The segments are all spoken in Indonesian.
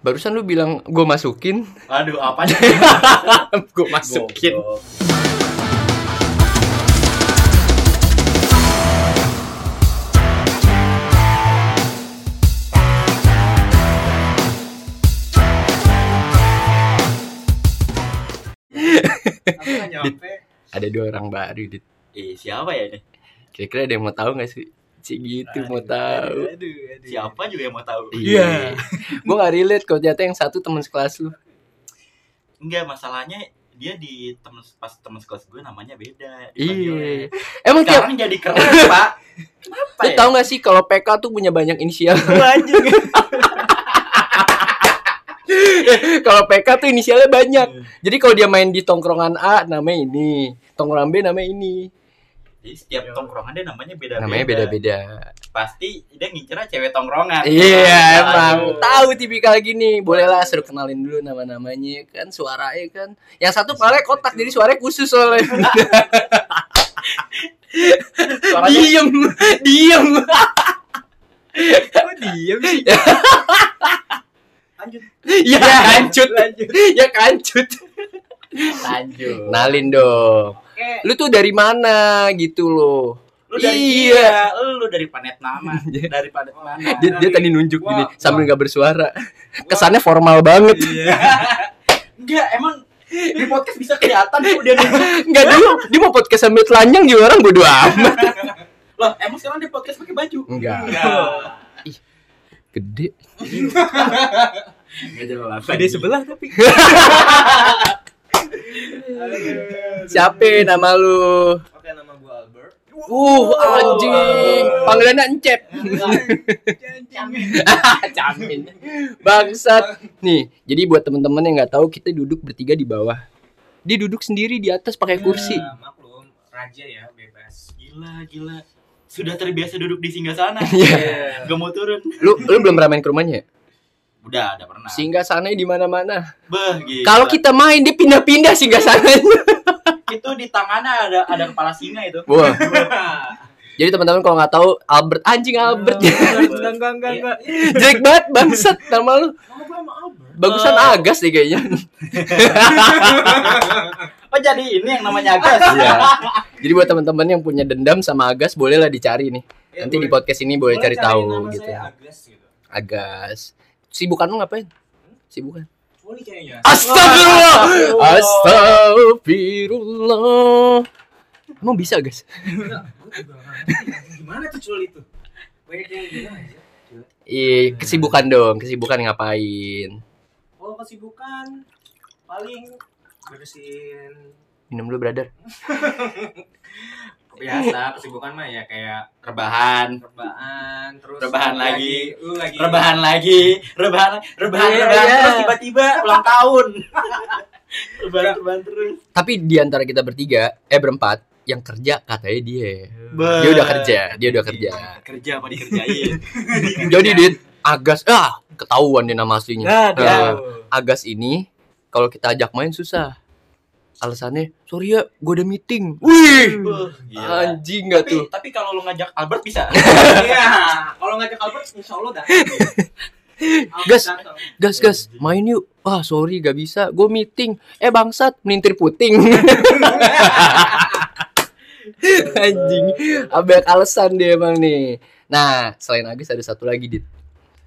Barusan lu bilang gue masukin, Aduh, apanya? gue masukin. Ada dua orang baru, Dit. Ih, siapa ya ini? Kira-kira ada yang mau tahu gak sih? Cik gitu mau tahu. Aduh, aduh, aduh. Siapa juga yang mau tahu? Iya. gue gak relate kalau ternyata yang satu teman sekelas lu. Enggak, masalahnya dia di temen pas temen sekelas gue namanya beda. Iya. Emang tiap jadi keren, Pak. Kenapa lu ya? tahu gak sih kalau PK tuh punya banyak inisial? anjing. kalau PK tuh inisialnya banyak. Jadi kalau dia main di tongkrongan A namanya ini, tongkrongan B namanya ini. Jadi setiap tongkrongan dia namanya beda-beda. Namanya beda-beda. Pasti dia ngincernya cewek tongkrongan. Iya, Aduh. emang tahu tipikal gini. Boleh lah suruh kenalin dulu nama-namanya kan suaranya kan. Yang satu kepala kotak jadi suaranya khusus soalnya. Suaranya diem, diem. Kok diem sih? lanjut. Ya kancut, Lanjut. ya kancut. Lanjut. Kenalin dong. Oke. Lu tuh dari mana gitu loh. Lu dari Iya. iya. lu dari planet nama. dari planet mana? Dia, dia tadi nunjuk gini wah. sambil nggak bersuara. Kesannya formal banget. Iya. Enggak, emang di podcast bisa kelihatan tuh dia nunjuk. Enggak dia, mau- dia mau podcast sambil telanjang juga orang bodo amat. Loh, emang sekarang dia podcast pakai baju? Enggak. Enggak. Gede. Enggak jelas. Ada sebelah tapi. Siapa nama lu? Oke, nama gua Albert. Uh, anjing. Panggilannya Encep. Camin. Bangsat. Nih, jadi buat temen-temen yang nggak tahu kita duduk bertiga di bawah. Dia duduk sendiri di atas pakai kursi. Ya, maklum, raja ya, bebas. Gila, gila. Sudah terbiasa duduk di singgah sana. Iya. Gak mau turun. Lu lu belum pernah main ke rumahnya? Udah, udah pernah. Singgah sana di mana-mana. Beh, gila. Kalau kita main dia pindah-pindah singgah sananya. itu di tangannya ada ada kepala singa itu. Wah. Jadi teman-teman kalau nggak tahu Albert anjing Albert. Enggak, enggak, enggak, enggak. Jelek banget bangsat nama lu. Bagusan Eh. Agas deh kayaknya. Oh, jadi ini yang namanya Agas. Iya. Jadi buat teman-teman yang punya dendam sama Agas bolehlah dicari nih. Ya, Nanti di boleh- podcast ini boleh cari cari tahu nama gitu. saya Agus gitu. Agas. Sibukan lu ngapain? Sibukan. Kayaknya. Astagfirullah. Astagfirullah. Astagfirullah. Emang bisa, guys? Gimana tuh cul itu? Banyak yang bilang aja. Ih, kesibukan dong. Kesibukan ngapain? Oh, kesibukan paling bersihin Minum dulu, brother. biasa kesibukan mah ya kayak Rebahan. rebahan terus Rebahan lagi. lu lagi Rebahan lagi, rebahan, rebahan, Iya, rebahan iya. terus tiba-tiba ulang tahun. rebahan, rebahan terus. Tapi di antara kita bertiga, eh berempat, yang kerja katanya dia. Be- Dia udah kerja, dia udah kerja. Kerja apa dikerjain? Jadi dit Agas ah ketahuan dia nama aslinya. Aduh. Eh, Agas ini kalau kita ajak main susah. Alasannya, sorry ya, gue ada meeting. Wih, gila. anjing gak Tapi, tuh? tapi kalau lu ngajak Albert bisa. Iya, kalau ngajak Albert insya Allah datang. Gas. Gas, gas, main yuk. Ah, sorry gak bisa, gue meeting. Eh bangsat, melintir puting. anjing, abek alasan dia emang nih. Nah, selain Agus ada satu lagi, Dit.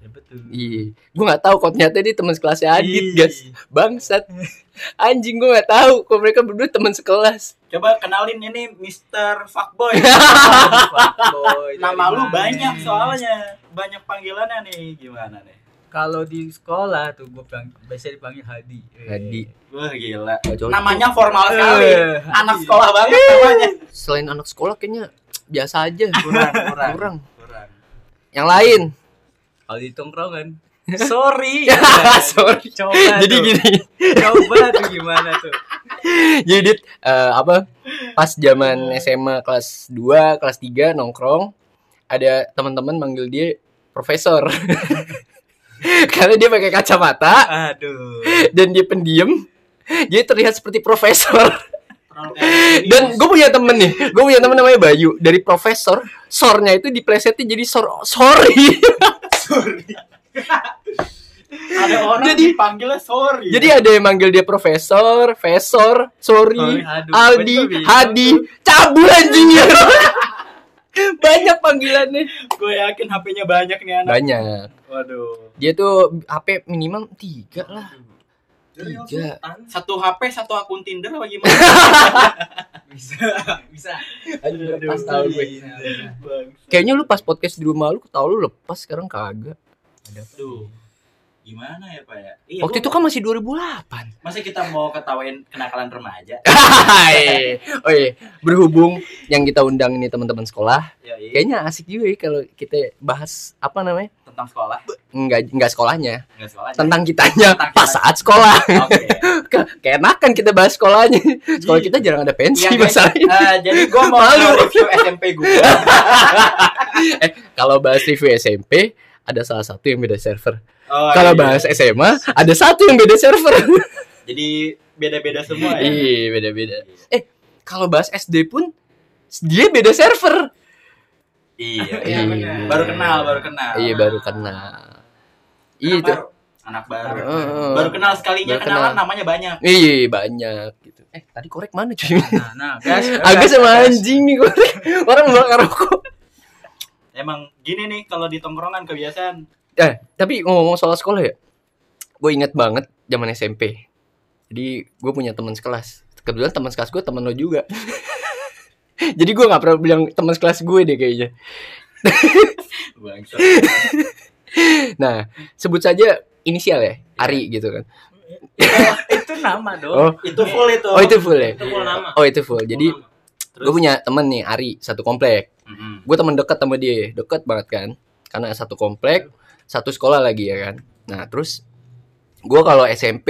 Ya betul. Iya, gue nggak tahu kok ternyata dia teman sekelasnya Adit, Ih. guys. Bangsat. Anjing gue nggak tahu kok mereka berdua teman sekelas. Coba kenalin ini Mr. Fuckboy. Fuckboy, Nama lu banyak soalnya. Banyak panggilannya nih. Gimana nih? Kalau di sekolah tuh gue biasa dipanggil Hadi. Hadi. Wah gila. Namanya formal sekali. Eh, Anak Hadi. sekolah banget namanya. Selain anak sekolah kayaknya biasa aja. Kurang, kurang. Kurang. Kurang. Yang lain. Kalau di tongkrongan. Sorry. Sorry. Coba Jadi tuh. gini. Coba tuh gimana tuh? Jadi Dit, eh, apa? Pas zaman SMA kelas 2, kelas 3 nongkrong, ada teman-teman manggil dia profesor. Karena dia pakai kacamata Aduh. dan dia pendiam. Dia terlihat seperti profesor. Dan gue punya temen nih, gue punya temen namanya Bayu. Dari profesor, sornya itu diplesetin jadi sor sorry. Sorry. Ada orang Jadi- dipanggilnya sorry. Jadi ada yang manggil dia profesor, fesor, sorry, Sorry, aduh, Aldi, Hadi, cabul anjing ya. Banyak panggilannya. gue yakin HP-nya banyak nih anak. Banyak. Waduh. Dia tuh HP minimal tiga lah. Tiga. Satu HP, satu akun Tinder apa gimana? Bisa, bisa. Aduh, lepas tahu gue. Kayaknya lu pas podcast di rumah lu tau lu lepas sekarang kagak. Aduh. Gimana ya, Pak ya? Iya, Waktu itu kan masih 2008. Masa kita mau ketawain kenakalan remaja? Hai. oh iya, berhubung yang kita undang ini teman-teman sekolah, kayaknya asik juga ya kalau kita bahas apa namanya? Tentang sekolah. Enggak enggak sekolahnya, Enggak sekolah. tentang kitanya Tentang pas kita. saat sekolah. Oke. Ke- Keenakan kita bahas sekolahnya. Sekolah kita jarang ada pensi Iya, guys. masalahnya. Eh, jadi gue mau Malu. review SMP gue. Kalau bahas review SMP ada salah satu yang beda server. Oh, Kalau iya. bahas SMA ada satu yang beda server. jadi beda-beda semua ya. Iya, beda-beda. Kalau bahas SD pun dia beda server. Iya, Iya, iya. benar. Baru kenal, baru kenal. Iya, baru kenal. Iya itu. Baru. Anak baru. Heeh. Baru kenal sekalinya Baru kenalan kenal. namanya banyak. Iya, banyak gitu. Eh, tadi korek mana cuy? Nah, nah, gas. Agak sama anjing nih korek. Orang bakar rokok. Emang gini nih kalau di tongkrongan kebiasaan. Eh, tapi ngomong soal sekolah ya. Gue inget banget zaman SMP. Jadi gue punya teman sekelas. Kebetulan teman sekelas gue temen lo juga. Jadi gue nggak pernah bilang teman sekelas gue deh kayaknya. Nah, sebut saja inisial ya, Ari gitu kan. itu nama dong. Oh, Itu full itu. oh itu full ya. Itu full nama. Oh itu full. Jadi gue punya temen nih Ari satu komplek. Mm-mm. Gue temen dekat sama dia, deket banget kan. Karena satu komplek, satu sekolah lagi ya kan. Nah terus gue kalau SMP,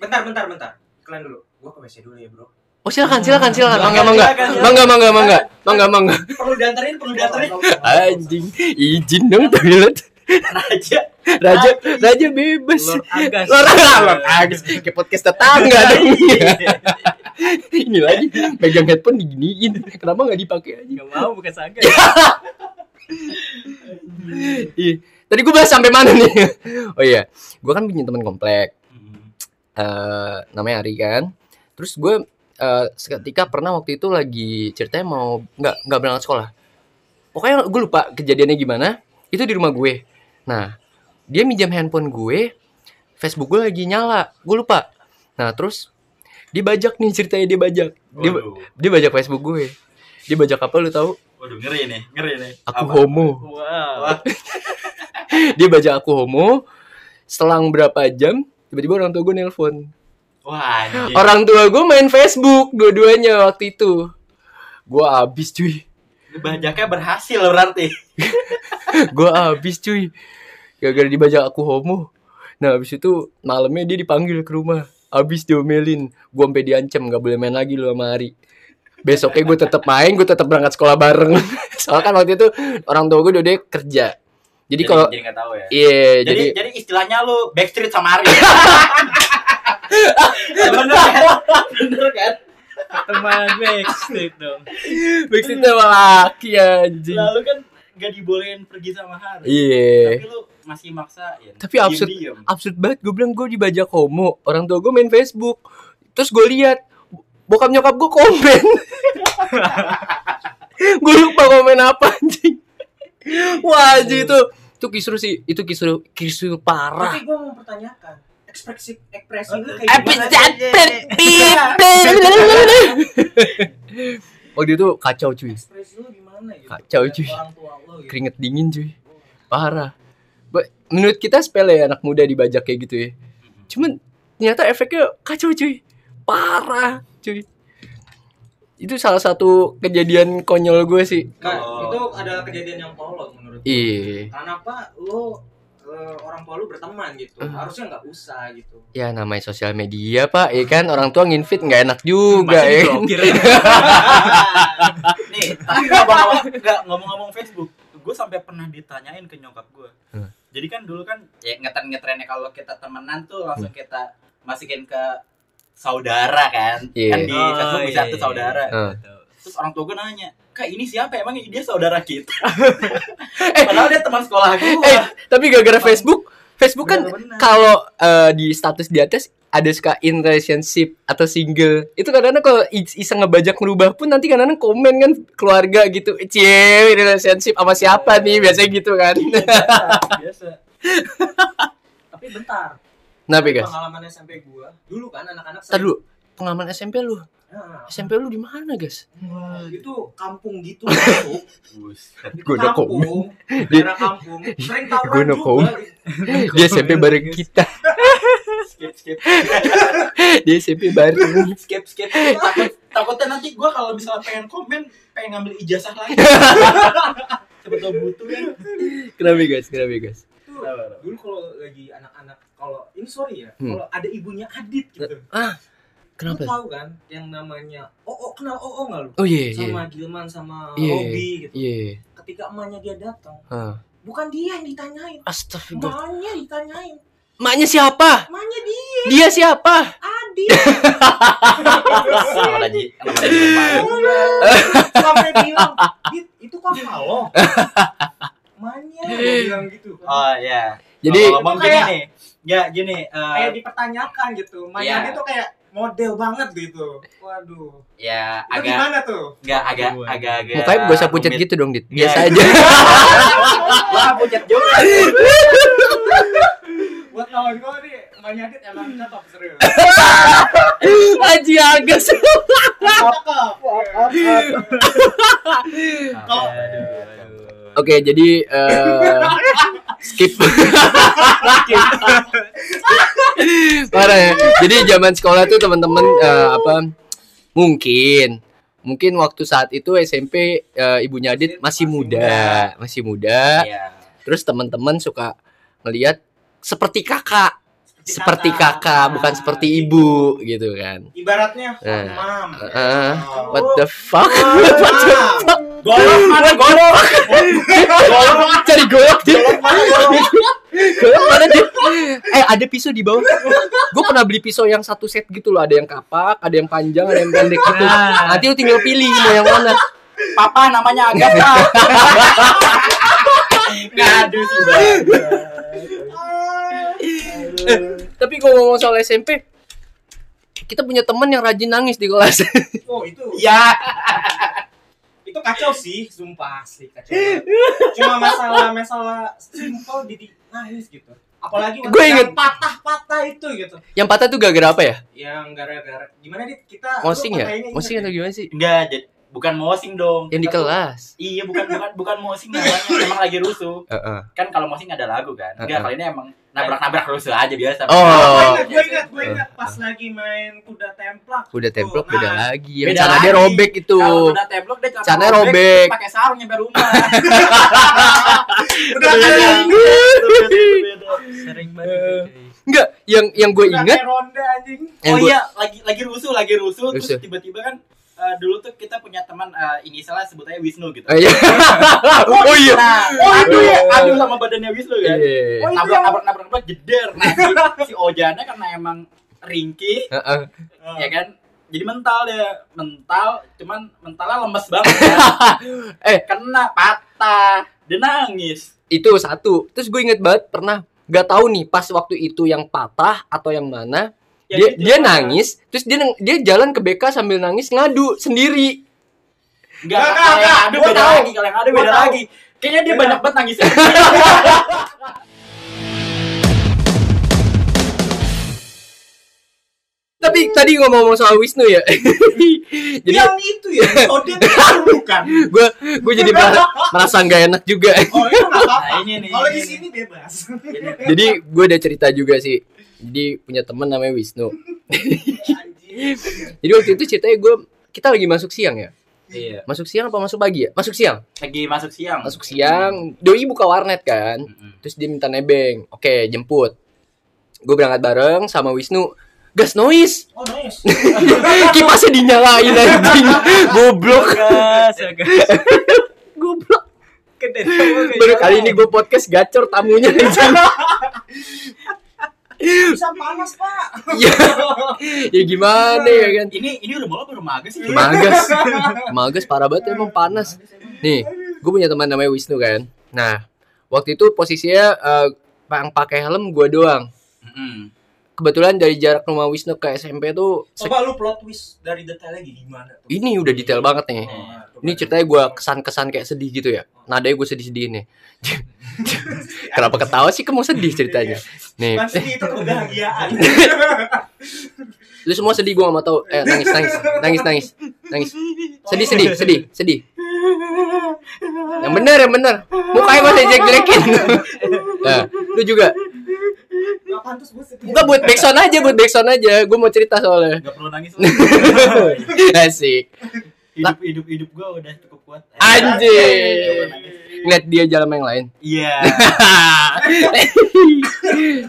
bentar, bentar, bentar. Kalian dulu. Gua ke WC dulu ya, Bro. Oh silakan silakan silakan, mangga mangga, mangga mangga mangga, mangga mangga. Perlu diantarin, perlu diantarin. Anjing, izin dong toilet. Raja. Raja, raja bebas. Lord Agas. Lord Lord Agus, kayak podcast tetangga dong. Ini lagi megang headphone diginiin. Kenapa nggak dipakai aja? Gak mau bukan saga. Iya. Tadi gue bahas sampai mana nih? Oh iya, gue kan punya teman komplek. Eh namanya Ari kan. Terus gue eh, seketika pernah waktu itu lagi ceritanya mau nggak nggak berangkat sekolah. Pokoknya gue lupa kejadiannya gimana. Itu di rumah gue. Nah, dia minjam handphone gue. Facebook gue lagi nyala. Gue lupa. Nah, terus dia bajak nih ceritanya dia bajak. Dia, Waduh. dia bajak Facebook gue. Dia bajak apa lu tahu? Waduh, ngeri nih, ngeri nih. Aku Apa? homo. Wow. Dia bajak aku homo. Selang berapa jam tiba-tiba orang tua gue nelpon. Wah, anjing. Orang tua gue main Facebook dua-duanya waktu itu. Gue abis cuy. Bajaknya berhasil berarti. Gue abis cuy. Gara-gara dibajak aku homo. Nah abis itu malamnya dia dipanggil ke rumah. Abis diomelin. Gue sampai diancam gak boleh main lagi lu sama Ari. Besoknya gue tetap main, gue tetap berangkat sekolah bareng. Soalnya kan waktu itu orang tua gue udah kerja. Jadi kalau jadi nggak tahu ya. iya Jadi, jadi jadi istilahnya lu backstreet sama Ari. bener kan? Bener kan? Teman backstreet dong. Backstreet sama laki anjing. Lalu kan gak dibolehin pergi sama Hari. Iya. Tapi lu masih maksain. Tapi absurd. Diem-diem. absurd banget gue bilang gue dibajak homo orang tua gue main Facebook terus gue lihat bokap nyokap gue komen gue lupa komen apa anjing wah anjing itu itu kisru sih itu kisru kisru parah Tapi gua mau pertanyakan, ekspresi ekspresi lu kayak waktu itu kacau cuy. Ekspresi lu gimana gitu? Kacau, cuy. Gitu. keringet dingin cuy. Parah. Menurut kita sepele ya anak muda dibajak kayak gitu ya. Cuman ternyata efeknya kacau cuy. Parah cuy. Itu salah satu kejadian konyol gue sih. Nah, Oh. itu ada kejadian yang tolol menurut gua. iya. Karena apa? Eh, orang tua lu berteman gitu. Hmm. Harusnya nggak usah gitu. ya namanya sosial media pak ya kan orang tua nginfit nggak enak juga ya. Nih, tapi ngomong-ngomong nggak ngomong-ngomong Facebook, gue sampai pernah ditanyain ke nyokap gue. Hmm. Jadi kan dulu kan ya ngetren ngetrennya kalau kita temenan tuh langsung Hmm. kita masukin ke saudara kan. Iya. Kan di Facebook bisa tuh saudara. Heeh. Terus orang tua gue nanya, kak ini siapa? Emang dia saudara kita? Padahal dia teman sekolah gue. eh tapi gara-gara Facebook Facebook kan kalau eh, di status di atas ada suka in relationship atau single. Itu kadang-kadang kalau is- iseng ngebajak merubah pun nanti kadang-kadang komen kan keluarga gitu cie relationship sama siapa nih? Biasanya gitu kan. Biasa. Tapi bentar. Kenapa guys? pengalaman SMP gua dulu kan anak-anak Ntar dulu. Pengalaman SMP lu SMP lu di mana guys? Itu kampung gitu. Masuk itu kampung. daerah kampung. Sering Gua tawuran udah juga komen. dia SMP bareng kita. Skip skip. Dia SMP bareng. Skip skip. Takut takutnya nanti gue kalau misalnya pengen komen pengen ngambil ijazah lagi. Tau butuh kan kenapa guys? Kenapa guys? Dulu kalau lagi anak-anak kalau ini sorry ya Hmm. kalau ada ibunya Adit gitu. Ah Lu kenapa tahu kan yang namanya Oh, oh kenal Oh, oh nggak lu? oh iya iya Sama Gilman sama Iya, Robi gitu. iya Ketika emaknya dia datang, Ah. bukan dia yang ditanyain, Astagfirullah emaknya ditanyain. Maknya siapa? Emaknya dia, Dia siapa? Lagi kenapa lagi lupa? Sampai bilang, itu kan lo. Emaknya dia bilang gitu. oh ya Jadi gini kayak- nih ya gini eh, kayak dipertanyakan gitu. Emaknya Iya. dia tuh kayak model banget gitu. Waduh. ya Itu agak gimana tuh? nggak agak agak agak mukanya gak usah pucat gitu dong, Dit. Biasa Iya. aja. Wah, pucat juga Buat kawan gue nih, emaknya Adit emang cakep serius. Aji Agus. Cakep. Kalau Oke, jadi eh, skip. Parah ya. Jadi zaman sekolah tuh teman-teman eh, apa mungkin mungkin waktu saat itu SMP eh, ibunya Adit masih muda, masih muda. Iya. Terus teman-teman suka ngelihat seperti kakak, seperti kakak, bukan seperti ibu gitu kan. Ibaratnya mam. eh, Oh. What the fuck? What the fuck? golok mana golok? golok. Cari golok dia golok mana dia eh ada pisau di bawah. Gue pernah beli pisau yang satu set gitu loh. Ada yang kapak ada yang panjang ada yang pendek gitu. Nanti lu tinggal pilih mau yang mana. Papa namanya Agatha ngadu sih Eh, tapi kalau ngomong soal SMP kita punya teman yang rajin nangis di kelas. Oh itu. Ya. Itu kacau sih, sumpah sih kacau. banget. Cuma masalah masalah simpel di nangis gitu. Apalagi yang inget. patah-patah itu gitu. yang patah tuh gara-gara apa ya? Yang gara-gara gimana dit? Kita mosing ya? mosing atau gimana sih? Enggak jadi bukan mosing dong. Yang di kelas? Iya bukan bukan bukan mosing namanya. Emang lagi rusuh. Heeh. kan kalau mosing ada lagu kan. Enggak kali ini emang nabrak-nabrak rusuh aja biasa Oh. Gue ingat, gue ingat, gue ingat pas lagi main kuda templak. udah templok Tuh, beda nah, lagi yang beda cara dia lagi. robek itu kalau udah teblok dia celana Celana robek. pakai sarung nyampe rumah Udah Beda. Sering banget. enggak yang yang gue ingat oh iya lagi lagi rusuh lagi rusuh, Rusuh. terus tiba-tiba kan eh, dulu tuh kita punya teman eh, inisialnya sebut aja Wisnu gitu Oh iya. oh iya. nah aduh aduh sama badannya Wisnu kan Iya. Oh, itu nabrak nabrak nabrak nabrak jeder nah si, si Ojana karena emang ringkih Heeh. ya kan jadi mental dia mental cuman mentalnya lemes banget ya. Eh. kena patah dia nangis Itu satu. Terus gue inget banget pernah gak tahu nih pas waktu itu yang patah atau yang mana Ya, dia gitu. dia nangis terus dia dia jalan ke BK sambil nangis ngadu sendiri Enggak, Enggak, enggak, ada gua beda tahu. lagi, kalau yang ada beda tahu. lagi. Kayaknya dia banyak banget nangisnya. tapi tadi ngomong-ngomong soal Wisnu ya jadi yang itu ya, Odin itu bukan. gue gue jadi merasa, merasa nggak enak juga Oh itu nggak apa-apa. Nah, ini nih, Kalau di sini bebas. jadi gue ada cerita juga sih jadi punya teman namanya Wisnu. Jadi waktu itu ceritanya gue kita lagi masuk siang ya? Iya. masuk siang apa masuk pagi ya? Masuk siang. Lagi masuk siang. masuk siang. Doi buka warnet kan. Mm-mm. terus dia minta nebeng. Oke jemput. Gue berangkat bareng sama Wisnu. Gas noise. Oh nice. kipasnya dinyalain anjing. Goblok. Gas, gas. goblok. Baru kali ini gue podcast gacor tamunya anjing Bisa panas pak. ya ya gimana ya kan? Ini ini udah malah baru magas sih. magas magas parah banget emang panas. Nih gue punya teman namanya Wisnu kan? Nah waktu itu posisinya eh, yang pakai helm gue doang. Mm-mm. Kebetulan dari jarak rumah Wisnu ke SMP tuh sek- Coba lu plot twist dari detailnya gimana tuh? ini udah detail banget nih. Oh, coba. ini ceritanya gue kesan-kesan kayak sedih gitu ya. Nadanya gue sedih-sedih nih. Kenapa ketawa sih? Kamu sedih ceritanya? Nih. Kan sedih itu kebahagiaan. lu semua sedih gue gak mau tau eh nangis nangis. Nangis nangis. Nangis. Sedih sedih sedih sedih. Yang bener yang bener. Mukanya masih jelek jelekin nah lu juga Gak pantas gue sedih. Enggak buat backsound aja buat backsound aja gue mau cerita soalnya Gak perlu nangis. asik hidup hidup hidup gue udah cukup kuat. Anjing. ngeliat dia jalan sama yang lain Iya.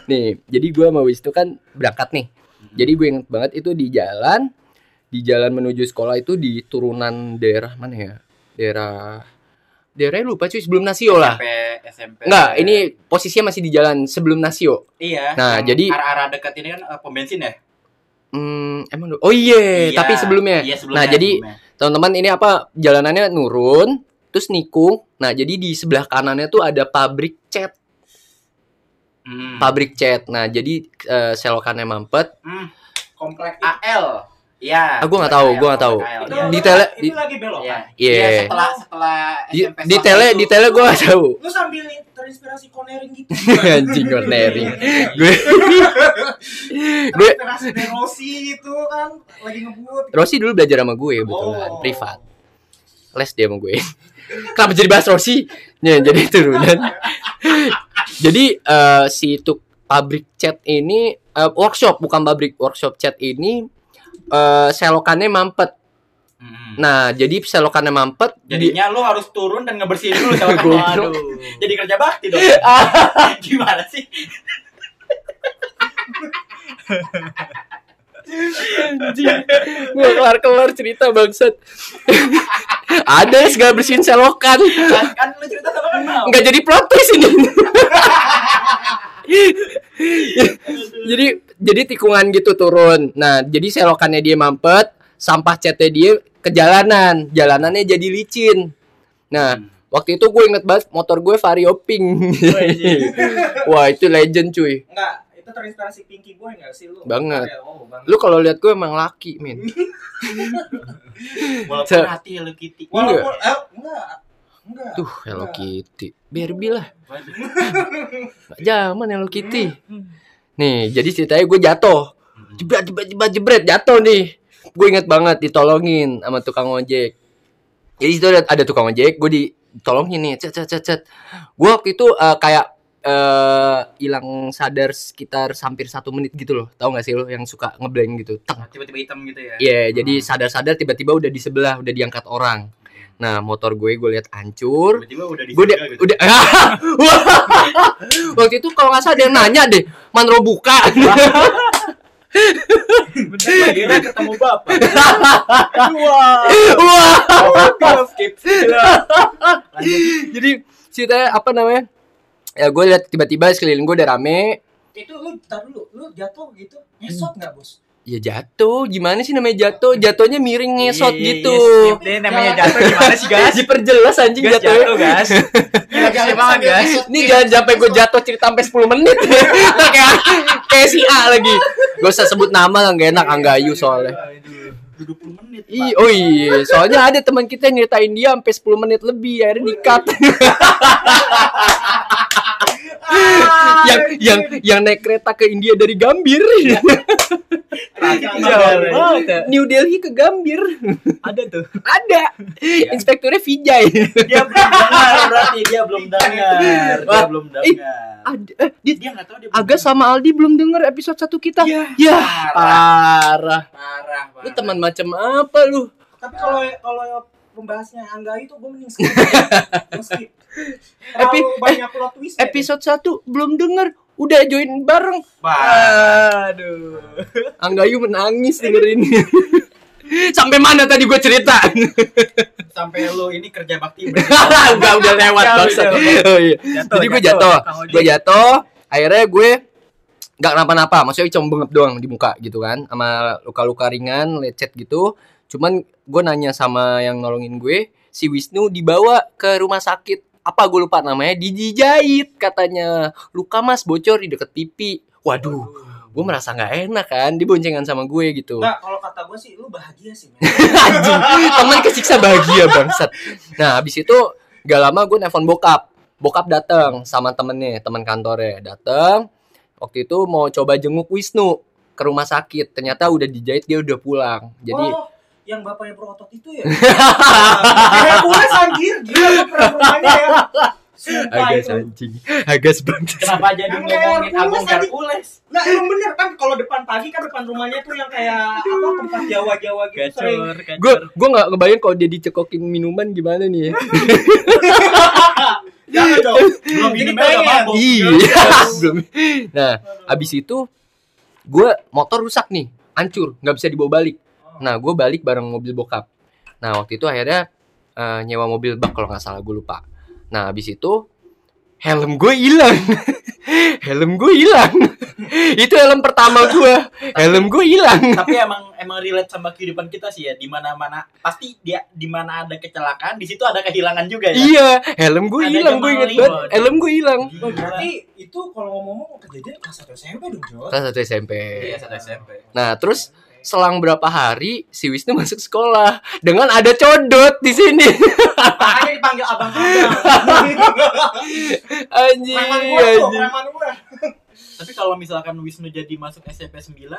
nih jadi gue sama Wisnu kan berangkat nih jadi gue inget banget itu di jalan di jalan menuju sekolah itu di turunan daerah mana ya daerah daerahnya lupa cuy sebelum Nasio lah SMP SMP. Enggak, ini posisinya masih di jalan sebelum Nasio. Iya. Nah, yang jadi- arah-arah dekat ini kan eh, pom bensin ya. Hmm, emang oh iya, Iya. tapi sebelumnya. Iya sebelumnya. Nah, jadi teman-teman ini apa jalanannya nurun, terus nikung. Nah, jadi di sebelah kanannya tuh ada pabrik cat, Hmm. pabrik cat. Nah, jadi eh, selokannya mampet. Hmm. Komplek AL. Iya. Ah, gua nggak tahu, gua nggak tahu. itu, Iya. Di tele- itu di- lagi belok Iya. kan? Iya. Iya, setelah setelah Di, SMP di swasta tele itu. di tele gue gak tahu. Lu sambil terinspirasi cornering gitu. Anjing cornering. Gue gue Rossi itu kan lagi ngebut. Rossi dulu belajar sama gue kebetulan Oh. privat. Les dia sama gue. Kenapa jadi bahas Rossi? Ya, jadi turunan. jadi eh, si itu pabrik cat ini eh, workshop bukan pabrik workshop cat ini eh, selokannya mampet. Hmm. Nah, jadi selokannya mampet. di- Jadinya lu harus turun dan ngebersihin dulu selokan. Goblok. Jadi kerja bakti dong. Gimana sih? gue kelar kelar cerita bangsat. Ada segala bersihin selokan. Kan, kan lu cerita sama kan mau. jadi plot twist ini. jadi jadi tikungan gitu turun. Nah, jadi selokannya dia mampet, sampah catnya dia ke jalanan. Jalanannya jadi licin. Nah, Hmm. waktu itu gue inget banget motor gue Vario Pink. Wah, itu legend cuy. Enggak, itu terinspirasi Pinky Boy enggak sih lu? Banget. Oh, banget. Lu kalau lihat gue emang laki, min. Walaupun hati Hello Kitty. Walaupun eh enggak. Enggak. Tuh, Hello Kitty. Barbie lah. Zaman Hello Kitty. Nih, jadi ceritanya gue jatuh. Jebret, jebret, jebret, jebret, jatuh nih. Gue inget banget ditolongin sama tukang ojek. Jadi itu ada, ada tukang ojek, gue ditolongin nih, cet, cet, cet, cet. Gue waktu itu eh, kayak eh, hilang sadar sekitar hampir satu menit gitu loh. Tahu gak sih lo yang suka ngeblank gitu? Tiba-tiba hitam gitu ya. Iya, jadi sadar-sadar tiba-tiba udah di sebelah, udah diangkat orang. Nah, motor gue gue lihat hancur. Tiba-tiba udah Gue udah, gitu. udah Wah. waktu itu kalau nggak salah ada yang nanya deh manro buka Bentar lagi udah ketemu bapak. wah Skip. jadi ceritanya apa namanya ya gue lihat tiba-tiba sekeliling gue udah rame Itu lu tar dulu, lu jatuh gitu. Nyesot enggak, Bos? Ya jatuh gimana sih namanya jatuh jatuhnya miring ngesot Iya, iya, gitu iya, deh namanya jatuh gimana sih guys? diperjelas anjing jatuhnya jatuh guys. Gila gila banget guys. ini jangan sampai gue jatuh cerita sampai 10 menit kayak kayak si A lagi gak usah sebut nama lah gak enak Anggayu soalnya Udah 20 menit. Ih, oh iya, soalnya ada teman kita yang nyeritain dia sampai 10 menit lebih, akhirnya di-cut. yang yang yang naik kereta ke India dari Gambir. Jauh banget ya. New Delhi ke Gambir. Ada tuh. Ada. Inspekturnya Vijay. Dia belum dengar berarti dia belum dengar. Dia Wah, belum dengar. Ada eh, dia Dia enggak tahu dia Aga sama Aldi belum denger episode satu kita. Iya. Ya, Parah. parah. Parah, Lu teman macam apa lu? Tapi kalau kalau pembahasnya Angga itu gue mending skip. Epi- banyak plot twist. ya. Episode 1 belum denger, udah join bareng. Aduh. Anggayu menangis dengerin. Sampai mana tadi gue cerita? Sampai lu ini kerja bakti Enggak udah lewat udah. Oh, iya. Jatuh, Jadi gue jatuh. gue jatuh. Akhirnya gue nggak kenapa-napa, maksudnya cuma bengep doang di muka gitu kan, sama luka-luka ringan, lecet gitu. Cuman gue nanya sama yang nolongin gue, si Wisnu dibawa ke rumah sakit apa gue lupa? Namanya dijahit katanya. Luka mas bocor di deket pipi waduh gue merasa nggak enak kan diboncengan sama gue gitu. Enggak, kalau kata gue sih lu bahagia sih. anjing teman kesiksa bahagia bangsat. Nah habis itu gak lama gue nelfon bokap. Bokap datang sama temennya teman kantornya datang waktu itu mau coba jenguk Wisnu ke rumah sakit. Ternyata udah dijahit dia udah pulang. Jadi oh, yang bapaknya berotot itu ya? Hercules anjir, gila lu pernah rumahnya ya. Sumpah agak itu. anjing agak bangsat Kenapa jadi ngomongin Agung? Hercules? Nah emang bener kan kalau depan pagi kan depan rumahnya tuh yang kayak apa tempat Jawa-Jawa gitu. Gacor, gue gue nggak ngebayang kalau dia dicekokin minuman gimana nih ya Jangan dong. Belum udah mabuk. iya belum nah abis itu gue motor rusak nih hancur nggak bisa dibawa balik nah gue balik bareng mobil bokap. Nah waktu itu akhirnya eh, nyewa mobil bak kalau nggak salah gue lupa. Nah abis itu helm gue hilang. Helm gue hilang. Itu helm pertama gue helm gue hilang. Tapi emang emang relate sama kehidupan kita sih ya. Di mana-mana pasti dia di mana ada kecelakaan, di situ ada kehilangan juga ya. iya helm gue hilang gue inget banget. Helm gue hilang. Oh, berarti itu kalau ngomong-ngomong kejadian kelas 1 SMP dong, Jo. kelas satu SMP Iya, satu SMP. Nah, terus selang berapa hari si Wisnu masuk sekolah dengan ada codot di sini. Makanya dipanggil abang-abang. anjing, anjing. Tapi kalau misalkan Wisnu jadi masuk SMP 9,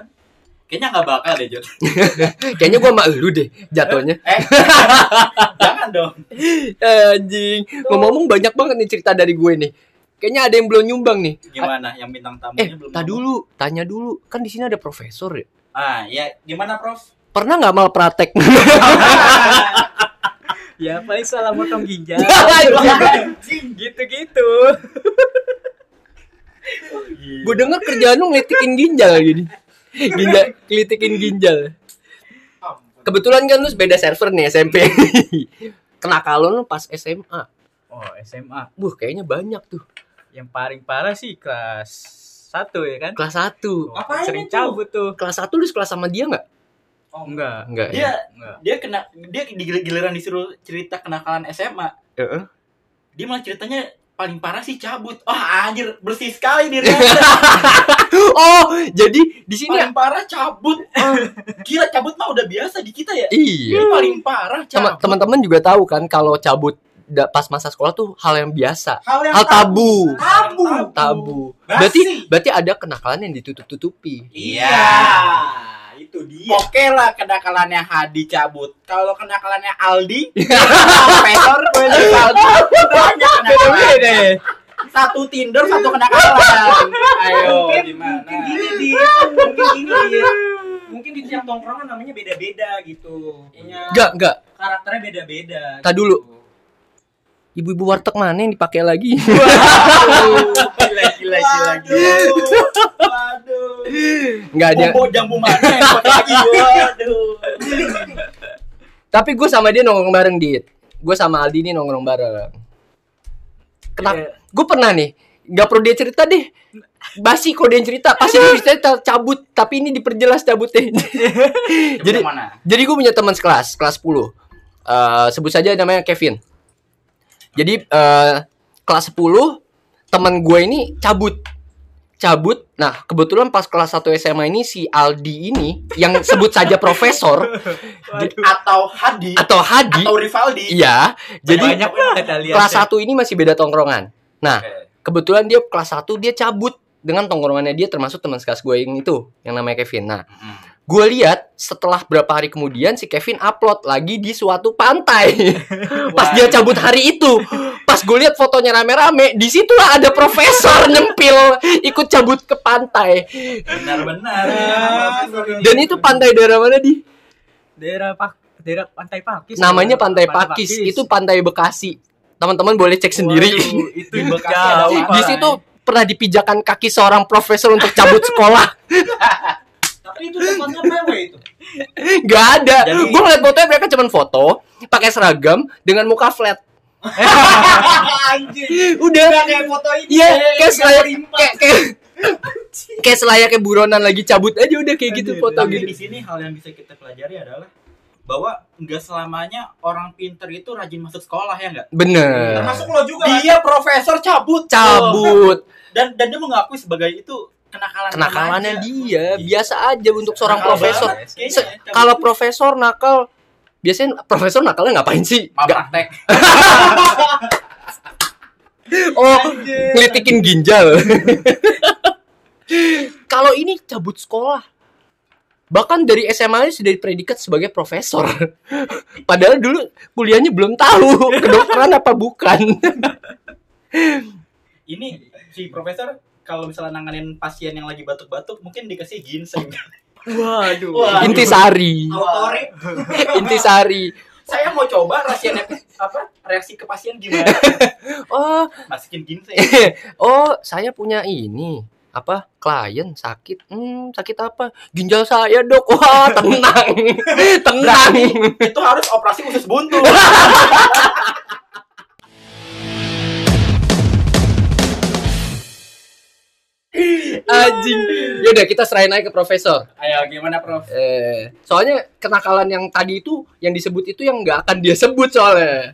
kayaknya nggak bakal deh, Jod. Kayaknya gua sama lu deh jatuhnya. Eh, jangan dong. Anjing. Ngomong-ngomong banyak banget nih cerita dari gue nih. Kayaknya ada yang belum nyumbang nih. Gimana yang bintang tamunya Eh, belum tak ngomong? dulu, tanya dulu. Kan di sini ada profesor ya. Ah, ya gimana, Prof? Pernah nggak mal praktek? Ya paling salah motong ginjal. Anjing. Gitu-gitu. gue denger kerjaan lu ngelitikin ginjal gini. Ginjal, kelitikin ginjal. Kebetulan kan lu beda server nih SMP. Kenakalan lu pas SMA. Oh, SMA. Wah, kayaknya banyak tuh. Yang paling parah sih kelas 1 ya kan? Kelas 1. Apain Sering itu? cabut tuh. Kelas 1 lu sekelas sama dia nggak? Oh, Enggak. Enggak. Dia Enggak. dia kena dia di giliran disuruh cerita kenakalan SMA. Heeh. Dia malah ceritanya paling parah sih cabut. Wah, anjir, bersih sekali dirinya. Oh, jadi di sini paling parah cabut. Gila, cabut mah udah biasa di kita ya. iya. Ini paling parah cabut. Teman-teman juga tahu kan kalau cabut pas masa sekolah tuh hal yang biasa. Hal yang Hal tabu. Tabu. Tabu. Basi. Berarti berarti ada kenakalan yang ditutup-tutupi. Iya. itu dia. Oke lah kenakalannya Hadi cabut. Kalau kenakalannya Aldi, profesor banyak. Satu Tinder, satu kenakalan. Ayo, Mungkin, gimana? mungkin gini dia, mungkin gini dia. Mungkin di tiap tongkrongan namanya beda-beda gitu. Enggak, enggak. karakternya beda-beda. Tak gitu. dulu. Ibu-ibu warteg mana yang dipakai lagi? Gila gila gila gila. Waduh. Waduh. Enggak ada. Bobo jambu mana yang pakai lagi? Waduh. Tapi gue sama dia nongkrong bareng, Dit. Gue sama Aldi nih nongkrong bareng. Kenapa? Iya. Gue pernah nih. Gak perlu dia cerita deh. Basi kok dia cerita. Pasti dia cerita cabut. Tapi ini diperjelas cabutnya. Jadi-? Jadi gue punya teman sekelas, kelas 10. Eh, sebut saja namanya Kevin. Jadi eh, kelas 10 teman gue ini cabut. Cabut. Nah, kebetulan pas kelas 1 SMA ini si Aldi ini yang sebut saja profesor Atau Hadi atau Hadi. atau Rivaldi. Iya. Jadi banyak kelas 1 ini masih beda tongkrongan. Nah, kebetulan dia kelas 1 dia cabut dengan tongkrongannya dia termasuk teman sekelas gue yang itu yang namanya Kevin. Nah, Mm. Gue lihat setelah berapa hari kemudian si Kevin upload lagi di suatu pantai. Pas dia cabut hari itu. Pas gue lihat fotonya rame-rame di situlah ada profesor nyempil ikut cabut ke pantai. Benar-benar. dan itu pantai daerah mana di? Daerah Pak daerah Pantai Pakis. namanya pantai Pakis. Itu pantai Bekasi. Teman-teman boleh cek sendiri. Waduh, itu Di Bekasi ada jauh. apa? di situ pernah dipijakan kaki seorang profesor untuk cabut sekolah Tapi itu tempatnya PW itu. nggak ada Jadi- gue ngeliat fotonya mereka cuma foto pakai seragam dengan muka flat Anjing. udah Gak kayak foto ini. Iya, kayak Gak selayak kayak kayak kayak selayaknya buronan lagi cabut aja udah kayak gitu Anjir, foto Tapi gitu. di sini hal yang bisa kita pelajari adalah bahwa nggak selamanya orang pinter itu rajin masuk sekolah ya nggak? Bener. Termasuk lo juga kan? Dia profesor cabut. Cabut. Dan dan dia mengakui sebagai itu kenakalan Kenakalannya dia biasa aja untuk seorang Nakal profesor. Se- cabut. Kalau profesor nakal biasanya profesor nakalnya ngapain sih? Nggak- praktek. oh, ngelitikin ginjal. Kalau ini cabut sekolah. Bahkan dari SMA sudah dipredikat sebagai profesor. Padahal dulu kuliahnya belum tahu kedokteran apa bukan. Ini si profesor kalau misalnya nanganin pasien yang lagi batuk-batuk mungkin dikasih ginseng. Waduh. Wah. Intisari. Intisari. saya mau coba rasanya apa reaksi ke pasien gimana? Oh, Masukin ginseng. oh, saya punya ini apa klien sakit hmm sakit apa ginjal saya dok wah tenang tenang Itu harus operasi usus buntu. Anjing. Yaudah kita serahin aja ke profesor. Ayo gimana, Prof? eh soalnya kenakalan yang tadi itu yang disebut itu yang nggak akan dia sebut soalnya.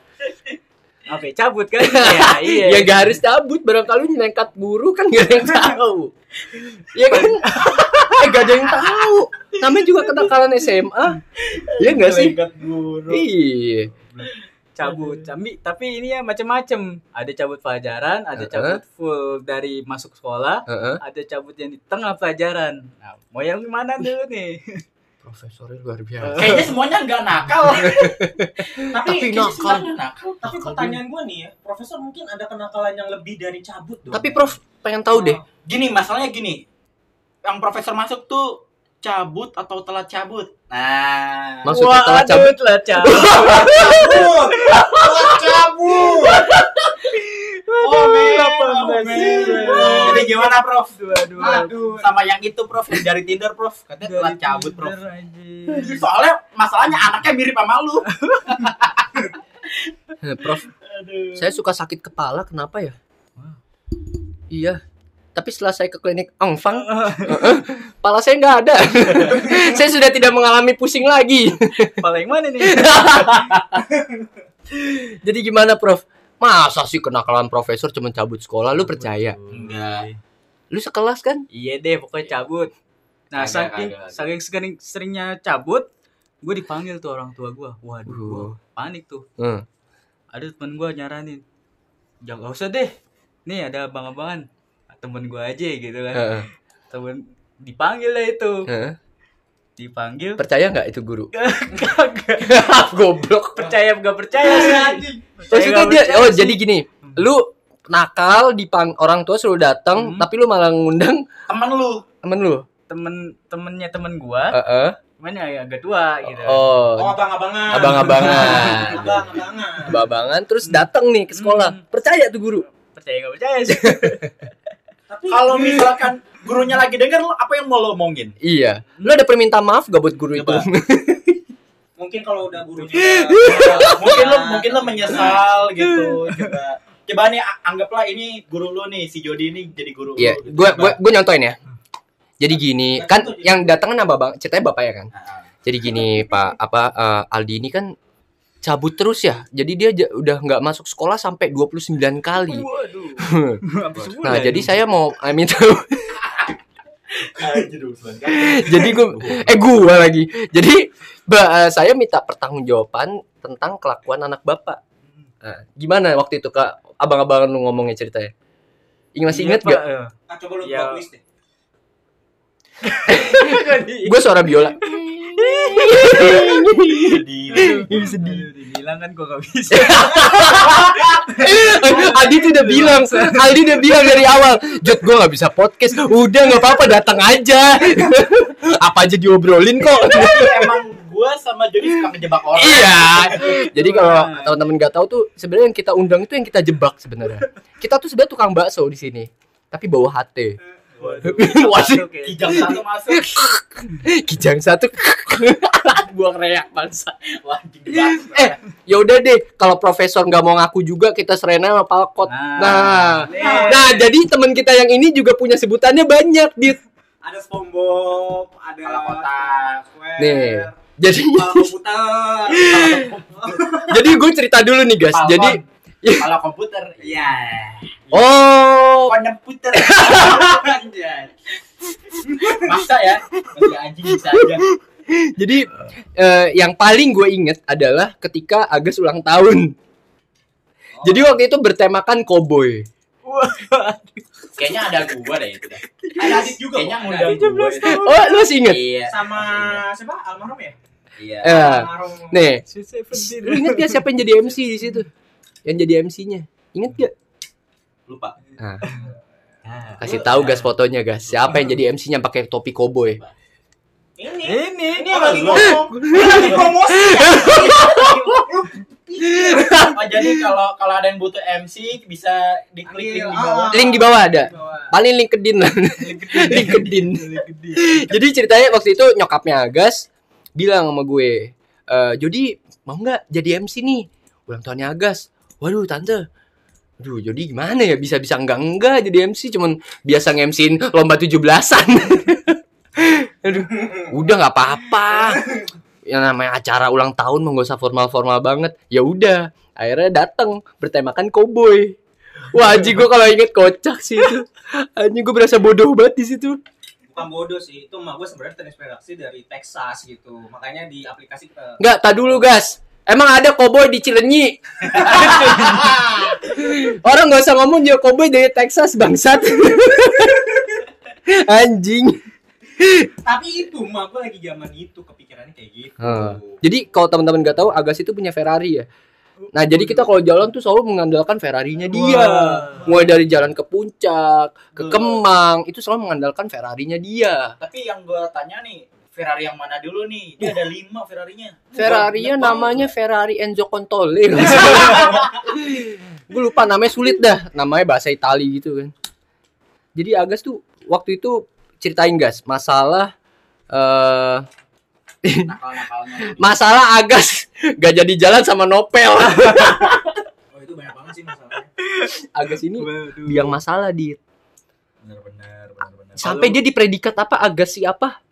Oke, cabut kan? ya, iya. ya gak harus cabut barangkali nekat guru kan gak ada yang tahu. ya kan? Eh gak ada yang tahu. Namanya juga kenakalan SMA ya gak sih? Lengkap guru. iya cabut. Tapi tapi ini ya macam-macam. Ada cabut pelajaran, ada cabut full dari masuk sekolah, ada cabut yang di tengah pelajaran. Nah, mau yang mana dulu nih? profesornya luar biasa Kayaknya semuanya nggak nakal. Tapi, Tapi nakal. nakal. tapi pertanyaan gue nih ya, profesor mungkin ada kenakalan yang lebih dari cabut dong. tapi prof pengen tahu deh Gini, masalahnya gini. Yang profesor masuk tuh cabut atau telat cabut. Nah, Maksudnya telat cabut? telat cabut. cabut, Telat cabut. Oh, men. Oh, 18 men. jadi gimana, Prof? Aduh, Aduh. Sama yang itu, Prof, yang dari Tinder, Prof. Katanya telat cabut, Prof. Soalnya masalahnya anaknya mirip sama lu. Prof saya suka sakit kepala kenapa ya iya tapi setelah saya ke klinik Angfang kepala saya nggak ada saya sudah tidak mengalami pusing lagi Paling mana nih? jadi gimana prof masa sih kenakalan profesor cuma cabut sekolah lu percaya Enggak. lu sekelas kan Iya deh, pokoknya cabut. Nah, saking saking sering seringnya cabut, gue dipanggil tuh orang tua gue. Waduh, Uh. gua panik tuh. Hmm. Ada temen gue nyaranin, jangan gak usah deh. Nih ada abang-abangan, temen gue aja gitu kan. Heeh. Temen dipanggil lah itu, Heeh. dipanggil. percaya nggak itu guru Kagak goblok percaya gak percaya sih. Percaya maksudnya nggak dia percaya oh sih. jadi gini lu nakal dipang orang tua suruh datang Hmm. tapi lu malah ngundang Temen lu. temen lu temen temennya temen gue, Heeh. cuman ya agak tua gitu. Oh, oh abang-abangan. abang-abangan Abang-abangan. abang-abangan terus datang nih ke sekolah Hmm. percaya tuh guru Percaya gak percaya sih. Tapi Kalau misalkan gurunya lagi denger lu apa yang mau lo omongin? iya lu ada permintaan maaf gak buat guru itu Coba. mungkin kalau udah gurunya mungkin lo mungkin lo menyesal gitu. Coba coba nih anggaplah ini guru lu nih si Jody ini jadi guru iya lu. gitu. gua gua nyontoin ya jadi gini Nah, kan itu- yang datang kan apa bang ceritanya bapak ya kan Nah, jadi gini pak apa eh, Aldi ini kan cabut terus ya jadi dia udah nggak masuk sekolah sampai 29 kali Waduh. Nah jadi saya mau I Slan. jadi gua eh gua lagi jadi ba- eh, saya minta pertanggungjawaban tentang kelakuan anak bapak Nah, gimana waktu itu kak abang-abangan lu ngomongnya ceritanya Ing- masih inget Iya, gak? Ya. Ah, coba lu Ya. deh. gue suara biola Sedih. Dibilang kan gua gak bisa. Aldi tuh udah bilang. Aldi udah bilang dari awal Jod gue gak bisa podcast. Udah gak apa-apa datang aja. Apa aja diobrolin kok? Emang gua sama Jody suka ngejebak orang. Iya. Jadi kalau teman-teman gak tahu tuh sebenarnya yang kita undang itu yang kita jebak sebenarnya. Kita tuh sebenarnya tukang bakso di sini Tapi bawa hati Waduh. Kijang satu masuk. Kijang satu Buang reak bangsa anjing dibahas. Eh ya udah deh Kalau profesor nggak mau ngaku juga Kita serena sama Palkot Nah nih. Nah jadi teman kita yang ini juga punya sebutannya banyak Dit Ada SpongeBob, ada. Square. Nih. Jadi jadi gue cerita dulu nih guys. Falcon. Jadi kalau komputer ya oh komputer Anjay. masa ya masih anjing bisa aja jadi eh, yang paling gue inget adalah ketika Agus ulang tahun. Jadi waktu itu bertemakan koboi. kayaknya ada gua deh itu deh Ada Adit juga. kayaknya ngundang ada Adit. gua. Oh, lu masih inget? iya Sama siapa? Almarhum ya? iya Eh, Almarhum. nih, lu inget gak siapa yang jadi MC di situ? Yang jadi MC-nya. Inget gak? Lupa Nah, Nah, kasih tahu gas fotonya gas. Siapa yang jadi MC-nya pakai topi koboi? Ini. Ini. Ini yang lagi ngomong. Ini lagi promosi ya. oh, jadi kalau kalau ada yang butuh MC bisa diklik link di bawah Link di bawah ada. Paling LinkedIn lah. LinkedIn. Jadi ceritanya waktu itu nyokapnya Agas bilang sama gue, "Eh, Jody mau nggak jadi MC nih? Ulang tahunnya Agas. Waduh tante, Aduh, jadi gimana ya bisa-bisa enggak enggak jadi MC cuman biasa nge-MC-in lomba 17-an. Aduh, udah nggak apa-apa. Yang namanya acara ulang tahun mau nggak usah formal-formal banget. Ya udah, akhirnya datang bertemakan koboi. Wah, anjing gue kalau inget kocak sih itu. Anjing gue berasa bodoh banget di situ. Bukan bodoh sih, itu emak gue sebenarnya terinspirasi dari Texas gitu. Makanya di aplikasi ke Enggak, tak dulu gas. Emang ada koboi di Cilenyi? Orang nggak usah ngomong juga koboi dari Texas bangsat. Anjing. Tapi itu emak gue lagi zaman itu kepikirannya kayak gitu. Ah. Jadi kalau teman-teman nggak tahu Agas itu punya Ferrari ya. Nah, jadi kita kalau jalan tuh selalu mengandalkan Ferrarinya dia. Mulai dari jalan ke puncak, ke Kemang, itu selalu mengandalkan Ferrarinya dia. tapi yang gua tanya nih Ferrari yang mana dulu nih dia ada lima Ferrarinya Ferrarinya namanya Ferrari Enzo Contole. Gue lupa namanya sulit dah. Namanya bahasa Itali gitu kan. Jadi Agas tuh waktu itu ceritain gas masalah eh nakal-nakalnya masalah Agas gak jadi jalan sama Nopel. Oh itu banyak banget sih masalahnya. Agas ini biang masalah di bener-bener sampai dia di predikat apa Agas si apa?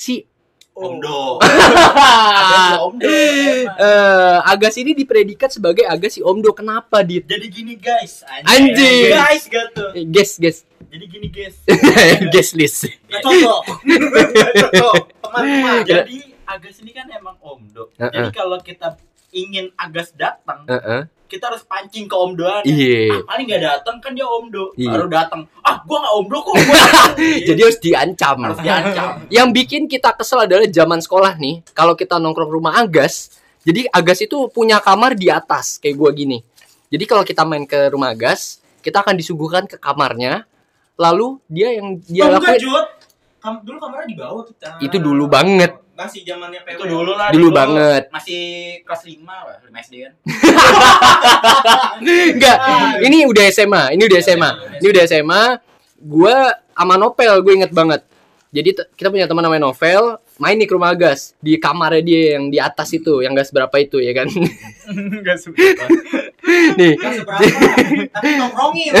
Si Omdo ada si Omdo eh Agas ini di predikat sebagai Agas si Omdo. Kenapa, Dit? jadi gini guys Anjing. guys gitu Eh, Guess, guess. jadi gini guys guess list. Gak cocok. Gak cocok. Teman-teman. jadi Agas ini kan emang Omdo Heeh. jadi kalau kita ingin Agas datang Heeh. kita harus pancing ke Omdoan Iya. ah, paling nggak datang kan dia Omdo Iya. baru datang ah gua nggak Omdo kok gua datang." Jadi harus diancam. harus diancam Yang bikin kita kesel adalah zaman sekolah nih, kalau kita nongkrong rumah Agas, jadi Agas itu punya kamar di atas kayak gua gini. Jadi kalau kita main ke rumah Agas, kita akan disuguhkan ke kamarnya, lalu dia yang dia Oh, enggak, lakuin Jut. Kam dulu kamarnya di bawah kita. Itu dulu banget. Masih zamannya PW. itu dulu lah Dulu banget. masih kelas 5 lah 5 SD kan Enggak, ini udah SMA, ini udah SMA. Ini udah SMA. Gua sama Novel, gue inget banget. Jadi kita punya teman namanya Novel, main nih ke rumah Agas di kamarnya dia yang di atas itu, yang gak seberapa itu ya kan. Enggak suka. nih, Enggak seberapa. tapi nongkrongin.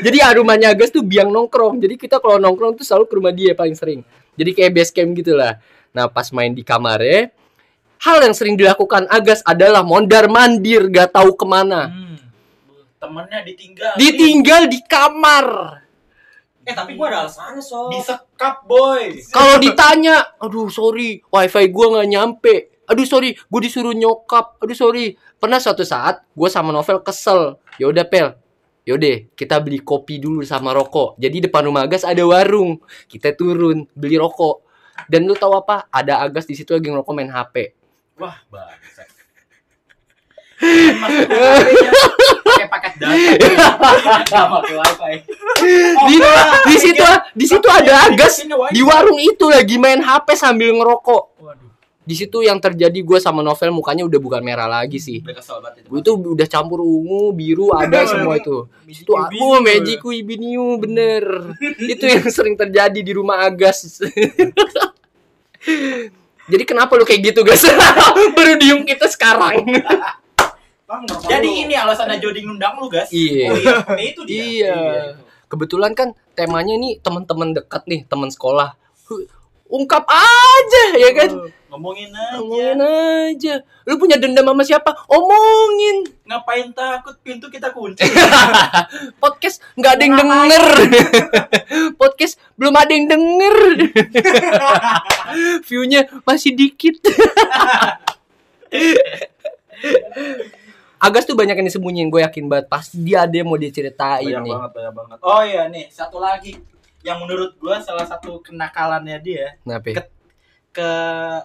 jadi ah, rumahnya Agas tuh biang nongkrong. Jadi kita kalau nongkrong tuh selalu ke rumah dia paling sering. Jadi kayak base camp gitu lah. Nah pas main di kamarnya, hal yang sering dilakukan Agas adalah mondar mandir gak tahu ke mana. Hmm. temennya ditinggal Ditinggal di kamar. eh tapi gua ada alasannya so. disekap boy Kalau ditanya, aduh sorry, wifi gua nggak nyampe. Aduh sorry, gue disuruh nyokap. Aduh sorry. Pernah suatu saat gue sama Novel kesel. Ya udah pel, yaudah kita beli kopi dulu sama rokok. Jadi depan rumah Agas ada warung. Kita turun beli rokok. Dan lu tahu apa? Ada Agas di situ lagi ngerokok main HP. wah bangsat pakai paket data pakai wifi Di, di situ di situ ada Agas di warung itu lagi main HP sambil ngerokok. Di situ yang terjadi gue sama Novel mukanya udah bukan merah lagi sih. Gue itu udah campur ungu, biru, ada semua itu. Itu aku Magiku Ibiniu bener. itu yang sering terjadi di rumah Agas. Jadi kenapa lu kayak gitu guys? Baru diem kita sekarang. Jadi ini alasannya Jody ngundang lu guys iya. Oh iya, eh, itu dia. Iya. Kebetulan kan temanya nih teman-teman dekat nih, teman sekolah. Ungkap aja ya kan? Ngomongin aja. ngomongin aja. Lu punya dendam sama siapa? Omongin. Ngapain takut? Pintu kita kunci? podcast nggak ada yang denger. Podcast belum ada yang denger. Viewnya masih dikit. Agas tuh banyak yang disembunyiin gue yakin banget. Pasti dia ada yang mau dia ceritain banyak nih. banget, banyak banget. Oh iya nih, satu lagi yang menurut gua salah satu kenakalannya dia Kenapa? ya? Ke- ke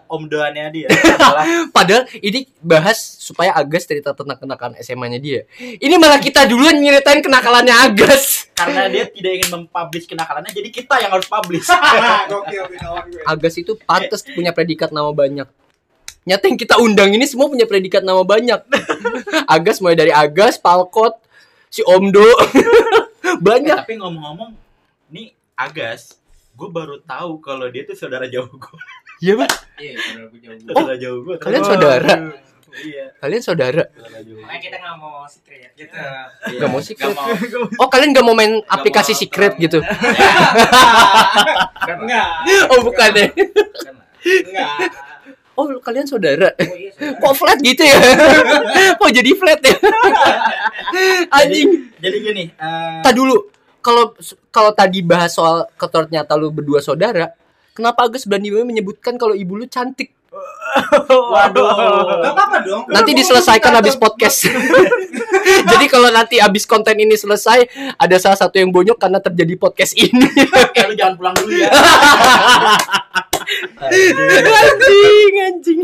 om doannya dia Padahal ini bahas supaya Agas cerita tentang kenakalan SMA-nya dia. Ini malah kita duluan nyeritain kenakalannya Agas. karena dia tidak ingin mempublish kenakalannya, jadi kita yang harus publish. Agas itu pantas punya predikat nama banyak. Nyata yang kita undang ini semua punya predikat nama banyak. Agas mulai dari Agas, Palkot, si Omdo. Eh, banyak. tapi ngomong-ngomong, nih Agas, gue baru tahu kalau dia tuh saudara jauh gue. Iya, Pak. Iya, saudara jauh. Saudara jauh gue. Kalian saudara? Iya. Kalian saudara? Saudara jauh. Makanya kita nggak mau secret gitu. Iya. Gak mau secret. Gak mau. Oh, kalian gak mau main aplikasi mau secret terang. gitu? Enggak. Oh, bukan deh. Enggak. Oh, kalian saudara? Oh iya, saudara. Kok flat gitu ya? Kok jadi flat ya? Anjing. Jadi gini, eh, Tak dulu. Kalau kalau tadi bahas soal ternyata lu berdua saudara, kenapa Agus berani menyebutkan kalau ibu lu cantik? waduh. Enggak apa-apa dong. Nanti diselesaikan habis podcast. Jadi kalau nanti habis konten ini selesai, ada salah satu yang bonyok karena terjadi podcast ini. Eh, lu jangan pulang dulu ya. anjing, anjing.